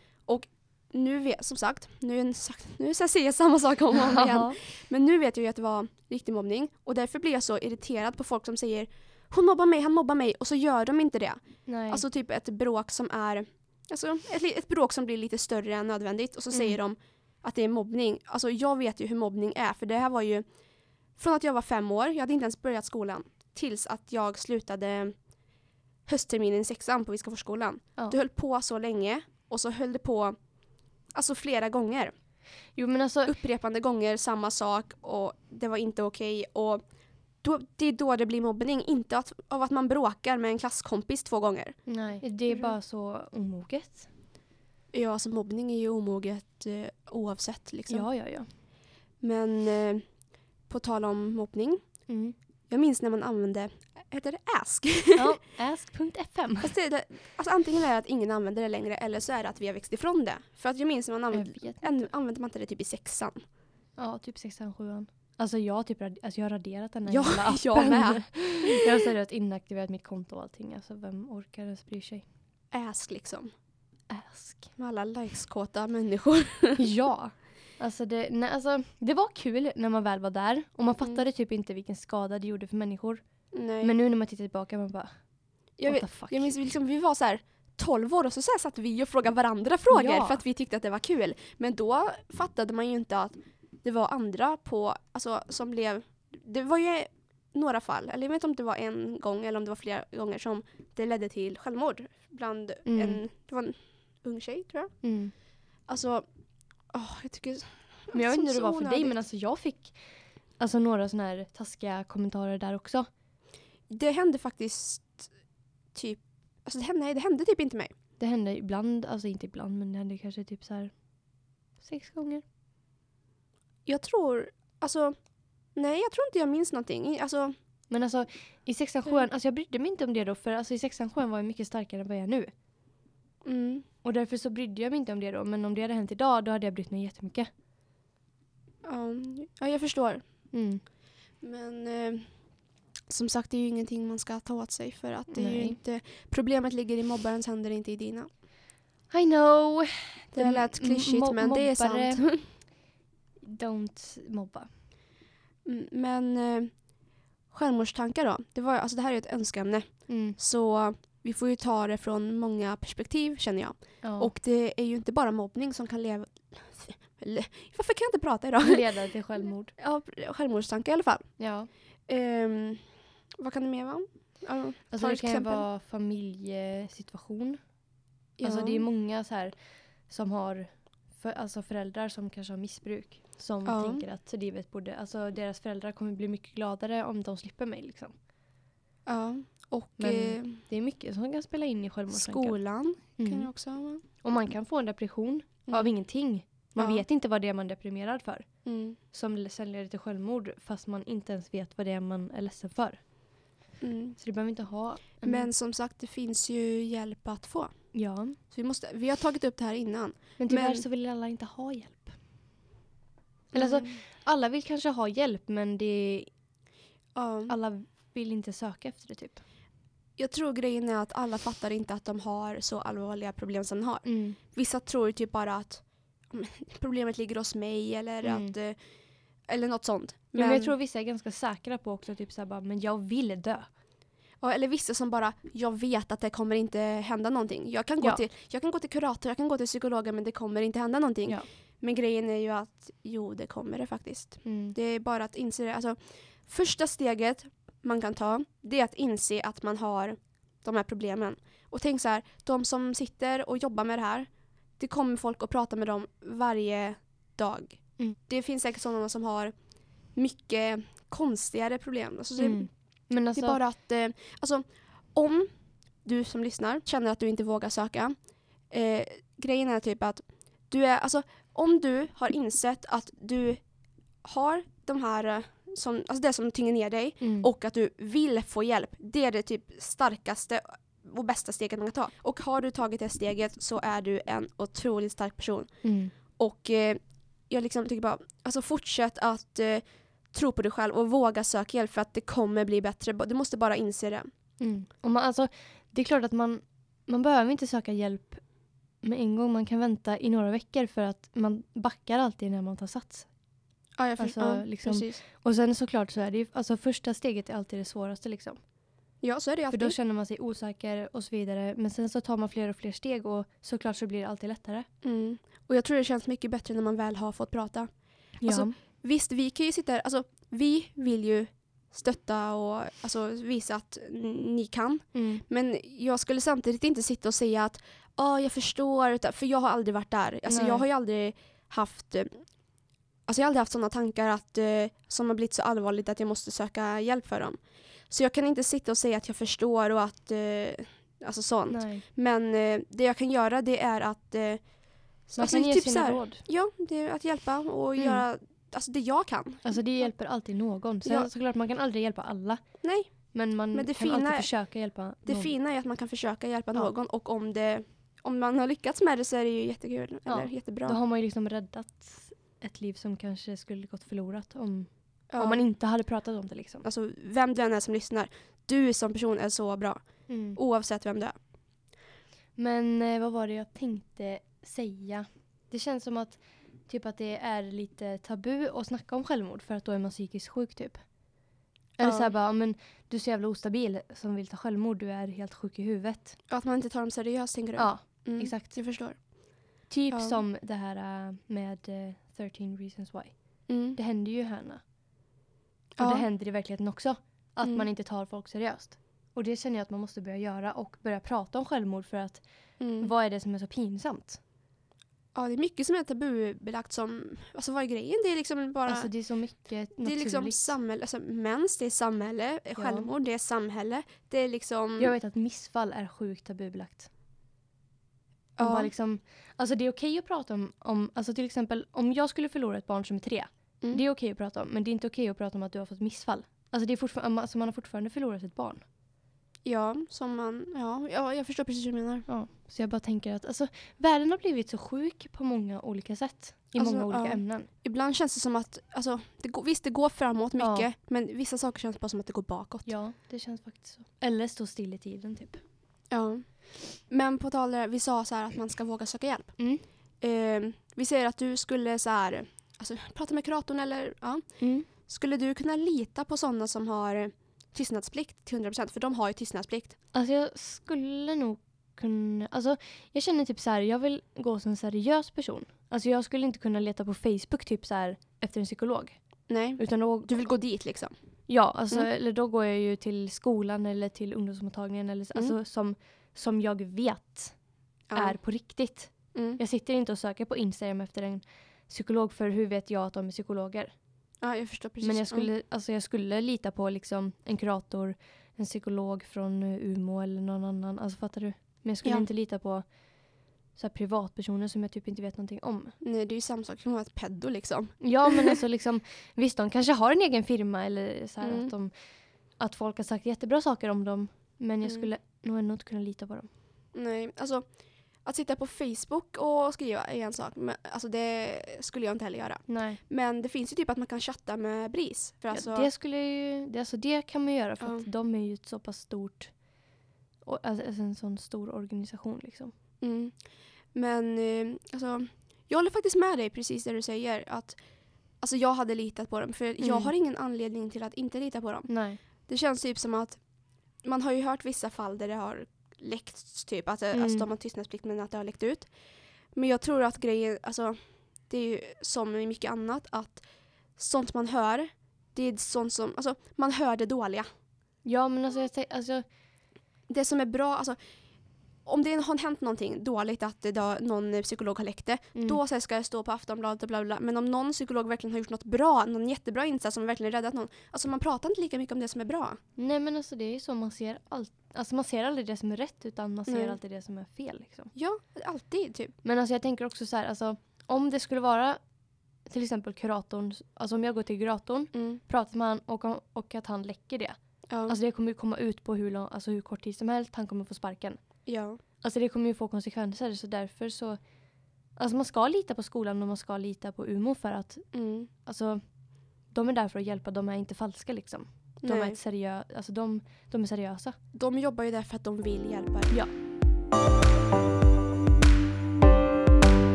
Nu vet, som sagt, nu, nu säger jag samma sak om och om igen. Men nu vet jag ju att det var riktig mobbning. Och därför blir jag så irriterad på folk som säger hon mobbar mig, han mobbar mig och så gör de inte det. Nej. Alltså typ ett bråk som är alltså ett, ett bråk som blir lite större än nödvändigt och så Mm. säger de att det är mobbning. Alltså jag vet ju hur mobbning är för det här var ju från att jag var fem år, jag hade inte ens börjat skolan, tills att jag slutade höstterminen i sexan på Viskaforsskolan. Ja. Det höll på så länge och så höll det på alltså flera gånger. jo men alltså Upprepande gånger samma sak och det var inte okej och då, det är då det blir mobbning, inte att, av att man bråkar med en klasskompis två gånger. nej. Det är bara så omoget. Ja, alltså mobbning är ju omoget eh, oavsett liksom. Ja ja ja. Men eh, på tal om mobbning. Mm. Jag minns när man använde, heter det ask? ja ask.fm. Det, alltså antingen är det att ingen använder det längre eller så är det att vi har växt ifrån det. För att jag minns när man använde, än, använde man inte det typ i sexan. Ja typ sexan, sjuan. Alltså jag typ alltså jag har raderat den här Ja, jävla appen. jag med. jag har seriöst inaktiverat mitt konto och allting. Alltså vem orkar ens bry sig? Ask liksom. Ask. Med alla likeskåta människor. ja. Alltså det, nej, alltså det var kul när man väl var där. Och man Mm. fattade typ inte vilken skada det gjorde för människor. Nej. Men nu när man tittar tillbaka man bara jag, vet, jag minns liksom, vi var så här 12 år och så, så här satt vi och frågade varandra frågor Ja. för att vi tyckte att det var kul. Men då fattade man ju inte att det var andra på, alltså som blev, det var ju några fall, eller jag vet inte om det var en gång eller om det var flera gånger som det ledde till självmord bland Mm. en, det var en ung tjej tror jag. Mm. Alltså, åh, jag tycker Men jag vet inte hur det var för dig onödigt. men alltså jag fick alltså några såna här taskiga kommentarer där också. Det hände faktiskt typ, alltså det hände, nej, det hände typ inte mig. Det hände ibland, alltså inte ibland men det hände kanske typ så här sex gånger. Jag tror, alltså, nej jag tror inte jag minns någonting. Alltså, Men alltså i sexan, sjuan, alltså jag brydde mig inte om det då för alltså i sexan, sjuan var jag mycket starkare än vad jag är nu. Mm. Och därför så brydde jag mig inte om det då. Men om det hade hänt idag då hade jag brytt mig jättemycket. Ja, ja, jag förstår. Mm. Men eh, som sagt, det är ju ingenting man ska ta åt sig för att det är Nej. inte, problemet ligger i mobbarens händer, inte i dina. I know. Det Det- lät klyschigt men det är sant. Don't mobba. Mm, men eh, självmordstankar då, det, var, alltså det här är ju ett önskeämne. Mm. Så vi får ju ta det från många perspektiv känner jag. Ja. Och det är ju inte bara mobbning som kan leva... Varför kan jag inte prata idag? leda till självmord. ja, självmordstankar i alla fall. Ja. Ehm, Vad kan det mer vara? Alltså det kan exempel. vara familjesituation. Alltså Ja. det är många så här som har för, alltså föräldrar som kanske har missbruk. Som Ja. tänker att livet borde, alltså deras föräldrar kommer bli mycket gladare om de slipper mig liksom. Ja. Och Men eh, Det är mycket som kan spela in i självmordstankar. skolan kan Mm. ju också vara. Och man kan få en depression Mm. av ingenting. Man Ja. vet inte vad det är man är deprimerad för. Mm. Som sen leder till självmord fast man inte ens vet vad det är man är ledsen för. Mm. Så det behöver inte ha en... Men som sagt, det finns ju hjälp att få. Ja. Så vi, måste, vi har tagit upp det här innan. Men tyvärr Men- så vill alla inte ha hjälp. Eller alltså, Mm. alla vill kanske ha hjälp men det Ja. alla vill inte söka efter det typ. Jag tror grejen är att alla fattar inte att de har så allvarliga problem som de har. Mm. Vissa tror typ bara att "Ja, problemet ligger hos mig eller Mm. att eh, eller något sånt. Men, men jag tror vissa är ganska säkra på också typ såhär bara, men jag vill dö. ja, eller vissa som bara, jag vet att det kommer inte hända någonting. Jag kan gå, Ja. till, jag kan gå till kurator, jag kan gå till psykologen men det kommer inte hända någonting. Ja. Men grejen är ju att jo, det kommer det faktiskt. Mm. Det är bara att inse det. Alltså, första steget man kan ta, det är att inse att man har de här problemen. Och tänk så här, de som sitter och jobbar med det här, det kommer folk att prata med dem varje dag. Mm. Det finns säkert sådana som har mycket konstigare problem. Alltså, det, Mm. Men det alltså, är bara att, eh, alltså, om du som lyssnar känner att du inte vågar söka, eh, grejen är typ att du är, alltså om du har insett att du har de här, eh, som, alltså det som tynger ner dig mm. och att du vill få hjälp, det är det typ starkaste och bästa steget man kan ta. Och har du tagit det steget så är du en otroligt stark person. mm. Och eh, jag liksom tycker bara, alltså fortsätt att eh, tro på dig själv och våga söka hjälp för att det kommer bli bättre. Du måste bara inse det. Mm. Och man, alltså, det är klart att man, man behöver inte söka hjälp med en gång. Man kan vänta i några veckor för att man backar alltid när man tar sats. Ja, jag Alltså, ja, liksom- precis. Och sen såklart så är det ju, alltså första steget är alltid det svåraste liksom. Ja, så är det ju För alltid. då känner man sig osäker och så vidare. Men sen så tar man fler och fler steg och såklart så blir det alltid lättare. Mm. Och jag tror det känns mycket bättre när man väl har fått prata. Ja. Alltså, Visst, vi kan ju sitta här, alltså vi vill ju stötta och alltså, visa att ni kan. mm. Men jag skulle samtidigt inte sitta och säga att ja, jag förstår, för jag har aldrig varit där. Alltså, Nej. jag har ju aldrig haft eh, Alltså jag har aldrig haft sådana tankar att, eh, som har blivit så allvarligt att jag måste söka hjälp för dem. Så jag kan inte sitta och säga att jag förstår och att, eh, alltså sånt. Nej. Men eh, det jag kan göra det är att, eh, Man alltså, kan ge typ sina här, råd. Ja, det att hjälpa och Mm. göra alltså, det jag kan. Alltså det hjälper alltid någon. Sen Ja. såklart man kan aldrig hjälpa alla. Nej, Men man Men det kan fina alltid försöka hjälpa det någon. fina är att man kan försöka hjälpa Ja. någon och om, det, om man har lyckats med det så är det ju jättekul. Ja. Eller jättebra. Då har man ju liksom räddat ett liv som kanske skulle gått förlorat om, Ja. om man inte hade pratat om det liksom. Alltså vem du än är som lyssnar, du som person är så bra. Mm. Oavsett vem du är. Men eh, vad var det jag tänkte säga? Det känns som att typ att det är lite tabu att snacka om självmord för att då är man psykiskt sjuk typ. Eller Ja. så här bara, men du är så jävla ostabil som vill ta självmord, du är helt sjuk i huvudet. Att man inte tar dem seriöst tänker du? Ja, Mm, exakt. Jag förstår. typ Ja. som det här äh, med äh, 13 reasons why. Mm. Det händer ju henne. Och Ja. det händer i verkligheten också. Att Mm. man inte tar folk seriöst. Och det känner jag att man måste börja göra och börja prata om självmord för att Mm. vad är det som är så pinsamt? Ja, det är mycket som är tabubelagt som, alltså vad är grejen? Det är liksom bara, Alltså det är så mycket det är liksom naturligt. samhälle, alltså mens, det är samhälle, självmord, det är samhälle. Det är liksom, Jag vet att missfall är sjukt tabubelagt. Ja, bara liksom, alltså det är okej att prata om, om, alltså till exempel om jag skulle förlora ett barn som är tre. Mm. Det är okej att prata om, men det är inte okej att prata om att du har fått missfall. Alltså, det är fortfarande, alltså man har fortfarande förlorat ett barn. ja, som man, ja, ja, jag förstår precis hur du menar. Ja. Så jag bara tänker att alltså, världen har blivit så sjuk på många olika sätt. I Alltså, många olika ja. ämnen. Ibland känns det som att, alltså, det går, visst det går framåt Ja. mycket, men vissa saker känns bara som att det går bakåt. Ja, det känns faktiskt så. Eller stå still i tiden typ. Ja. Men på tal det, vi sa så att man ska våga söka hjälp. Mm. Eh, vi säger att du skulle så här, alltså, prata med kuratorn eller ja. Mm. Skulle du kunna lita på sådana som har tystnadsplikt till 100%? För de har ju tystnadsplikt. Alltså jag skulle nog kunna... Alltså jag känner typ så här, jag vill gå som en seriös person. Alltså jag skulle inte kunna leta på Facebook typ så här efter en psykolog. Nej. Utan då, Du vill gå dit liksom. Ja, alltså, Mm. eller då går jag ju till skolan eller till ungdomsmottagningen eller, Mm. alltså, som, som jag vet Ja. är på riktigt. Mm. Jag sitter inte och söker på Instagram efter en psykolog för hur vet jag att de är psykologer? ja, jag förstår precis. Men jag Mm. skulle, alltså, jag skulle lita på liksom, en kurator, en psykolog från Umeå eller någon annan. Alltså fattar du? Men jag skulle Ja. inte lita på så här, privatpersoner som jag typ inte vet någonting om. Nej, det är ju samma sak som att vara ett peddo liksom. Ja men alltså liksom, visst de kanske har en egen firma eller så här Mm. att, de, att folk har sagt jättebra saker om dem. Men jag Mm. skulle nog ändå inte kunna lita på dem. Nej, alltså att sitta på Facebook och skriva är en sak. Men, alltså det skulle jag inte heller göra. Nej. Men det finns ju typ att man kan chatta med BRIS. För alltså, ja, det skulle ju, det, alltså det kan man göra för Ja. att de är ju ett så pass stort, och, alltså en sån stor organisation liksom. mm. Men eh, alltså, jag håller faktiskt med dig precis det du säger. Att, alltså jag hade litat på dem. För jag Mm. har ingen anledning till att inte lita på dem. Nej. Det känns typ som att man har ju hört vissa fall där det har läckts typ. Att, Mm. alltså, de har tystnadsplikt men att det har läckt ut. Men jag tror att grejen, alltså det är ju som med mycket annat att sånt man hör, det är sånt som, alltså man hör det dåliga. Ja men alltså, jag, alltså Det som är bra, alltså om det har hänt någonting dåligt, att då, någon psykolog har läckt det, mm. då så ska det stå på Aftonbladet och bla bla. bla. Men om någon psykolog verkligen har gjort något bra, någon jättebra insats som verkligen räddat någon, alltså man pratar inte lika mycket om det som är bra. Nej men alltså det är ju så man ser allt. Alltså man ser aldrig det som är rätt utan man ser Nej. alltid det som är fel liksom. Ja, alltid typ. Men alltså jag tänker också så här, alltså om det skulle vara till exempel kuratorn, alltså om jag går till kuratorn, Mm. pratar med han och, och att han läcker det. Ja. Alltså det kommer ju komma ut på hur, lång, alltså hur kort tid som helst, han kommer få sparken. Ja. Alltså det kommer ju få konsekvenser så därför så, alltså man ska lita på skolan och man ska lita på UMO för att Mm. alltså de är där för att hjälpa, de är inte falska liksom. De är, Nej. ett seriö, alltså de, de är seriösa. De jobbar ju där för att de vill hjälpa. Ja.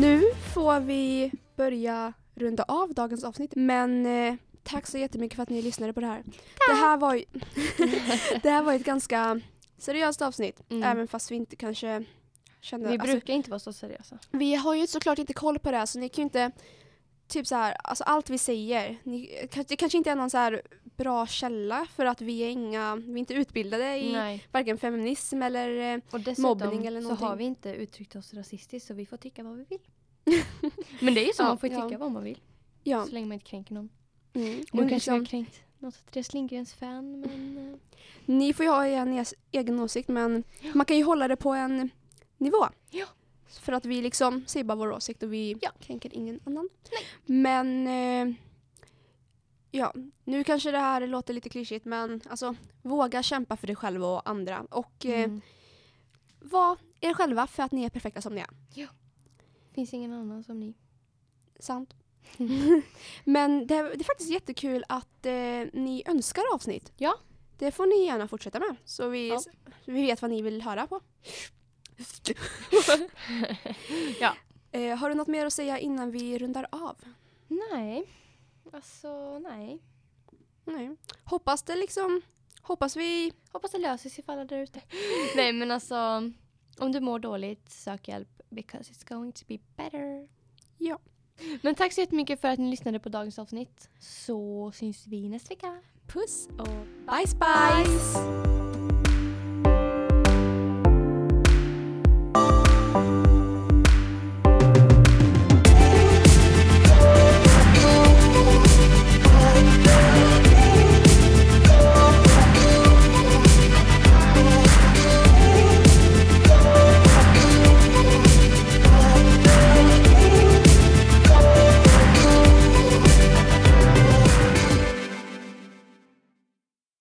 Nu får vi börja runda av dagens avsnitt. Men eh, tack så jättemycket för att ni lyssnade på det här. Det här var ju det här var ett ganska seriöst avsnitt. Mm. Även fast vi inte kanske kände... Vi alltså, brukar inte vara så seriösa. vi har ju såklart inte koll på det här så ni kan ju inte... Typ så här, alltså allt vi säger. Ni, det kanske inte är någon så här bra källa för att vi är inga... Vi är inte utbildade i Nej. varken feminism eller... eh, Och mobbning eller så någonting. har vi inte uttryckt oss rasistiskt så vi får tycka vad vi vill. Men det är ju så, Ja, man får ju ja. tycka vad man vill. Ja. Så länge man inte kränker någon. Mm. Nu kanske liksom- jag har kränkt något Therese Lindgrens fan men... eh, Ni får ju ha en es- egen åsikt men man kan ju hålla det på en nivå. Ja. För att vi liksom säger bara vår åsikt och vi Ja. kränker ingen annan. Men eh, ja, nu kanske det här låter lite klyschigt men alltså våga kämpa för dig själv och andra och eh, Mm. var er själva för att ni är perfekta som ni är. Finns ingen annan som ni. Sant. men det, det är faktiskt jättekul att eh, ni önskar avsnitt. Ja. Det får ni gärna fortsätta med så vi, Ja. så vi vet vad ni vill höra på. Ja. Eh, har du något mer att säga innan vi rundar av? Nej. Alltså nej. Nej. Hoppas det liksom, hoppas vi, Hoppas det löser sig för alla där ute. nej men alltså. Om du mår dåligt, sök hjälp. Because it's going to be better. ja. Men tack så jättemycket för att ni lyssnade på dagens avsnitt. Så syns vi nästa vecka. Puss och bye bye!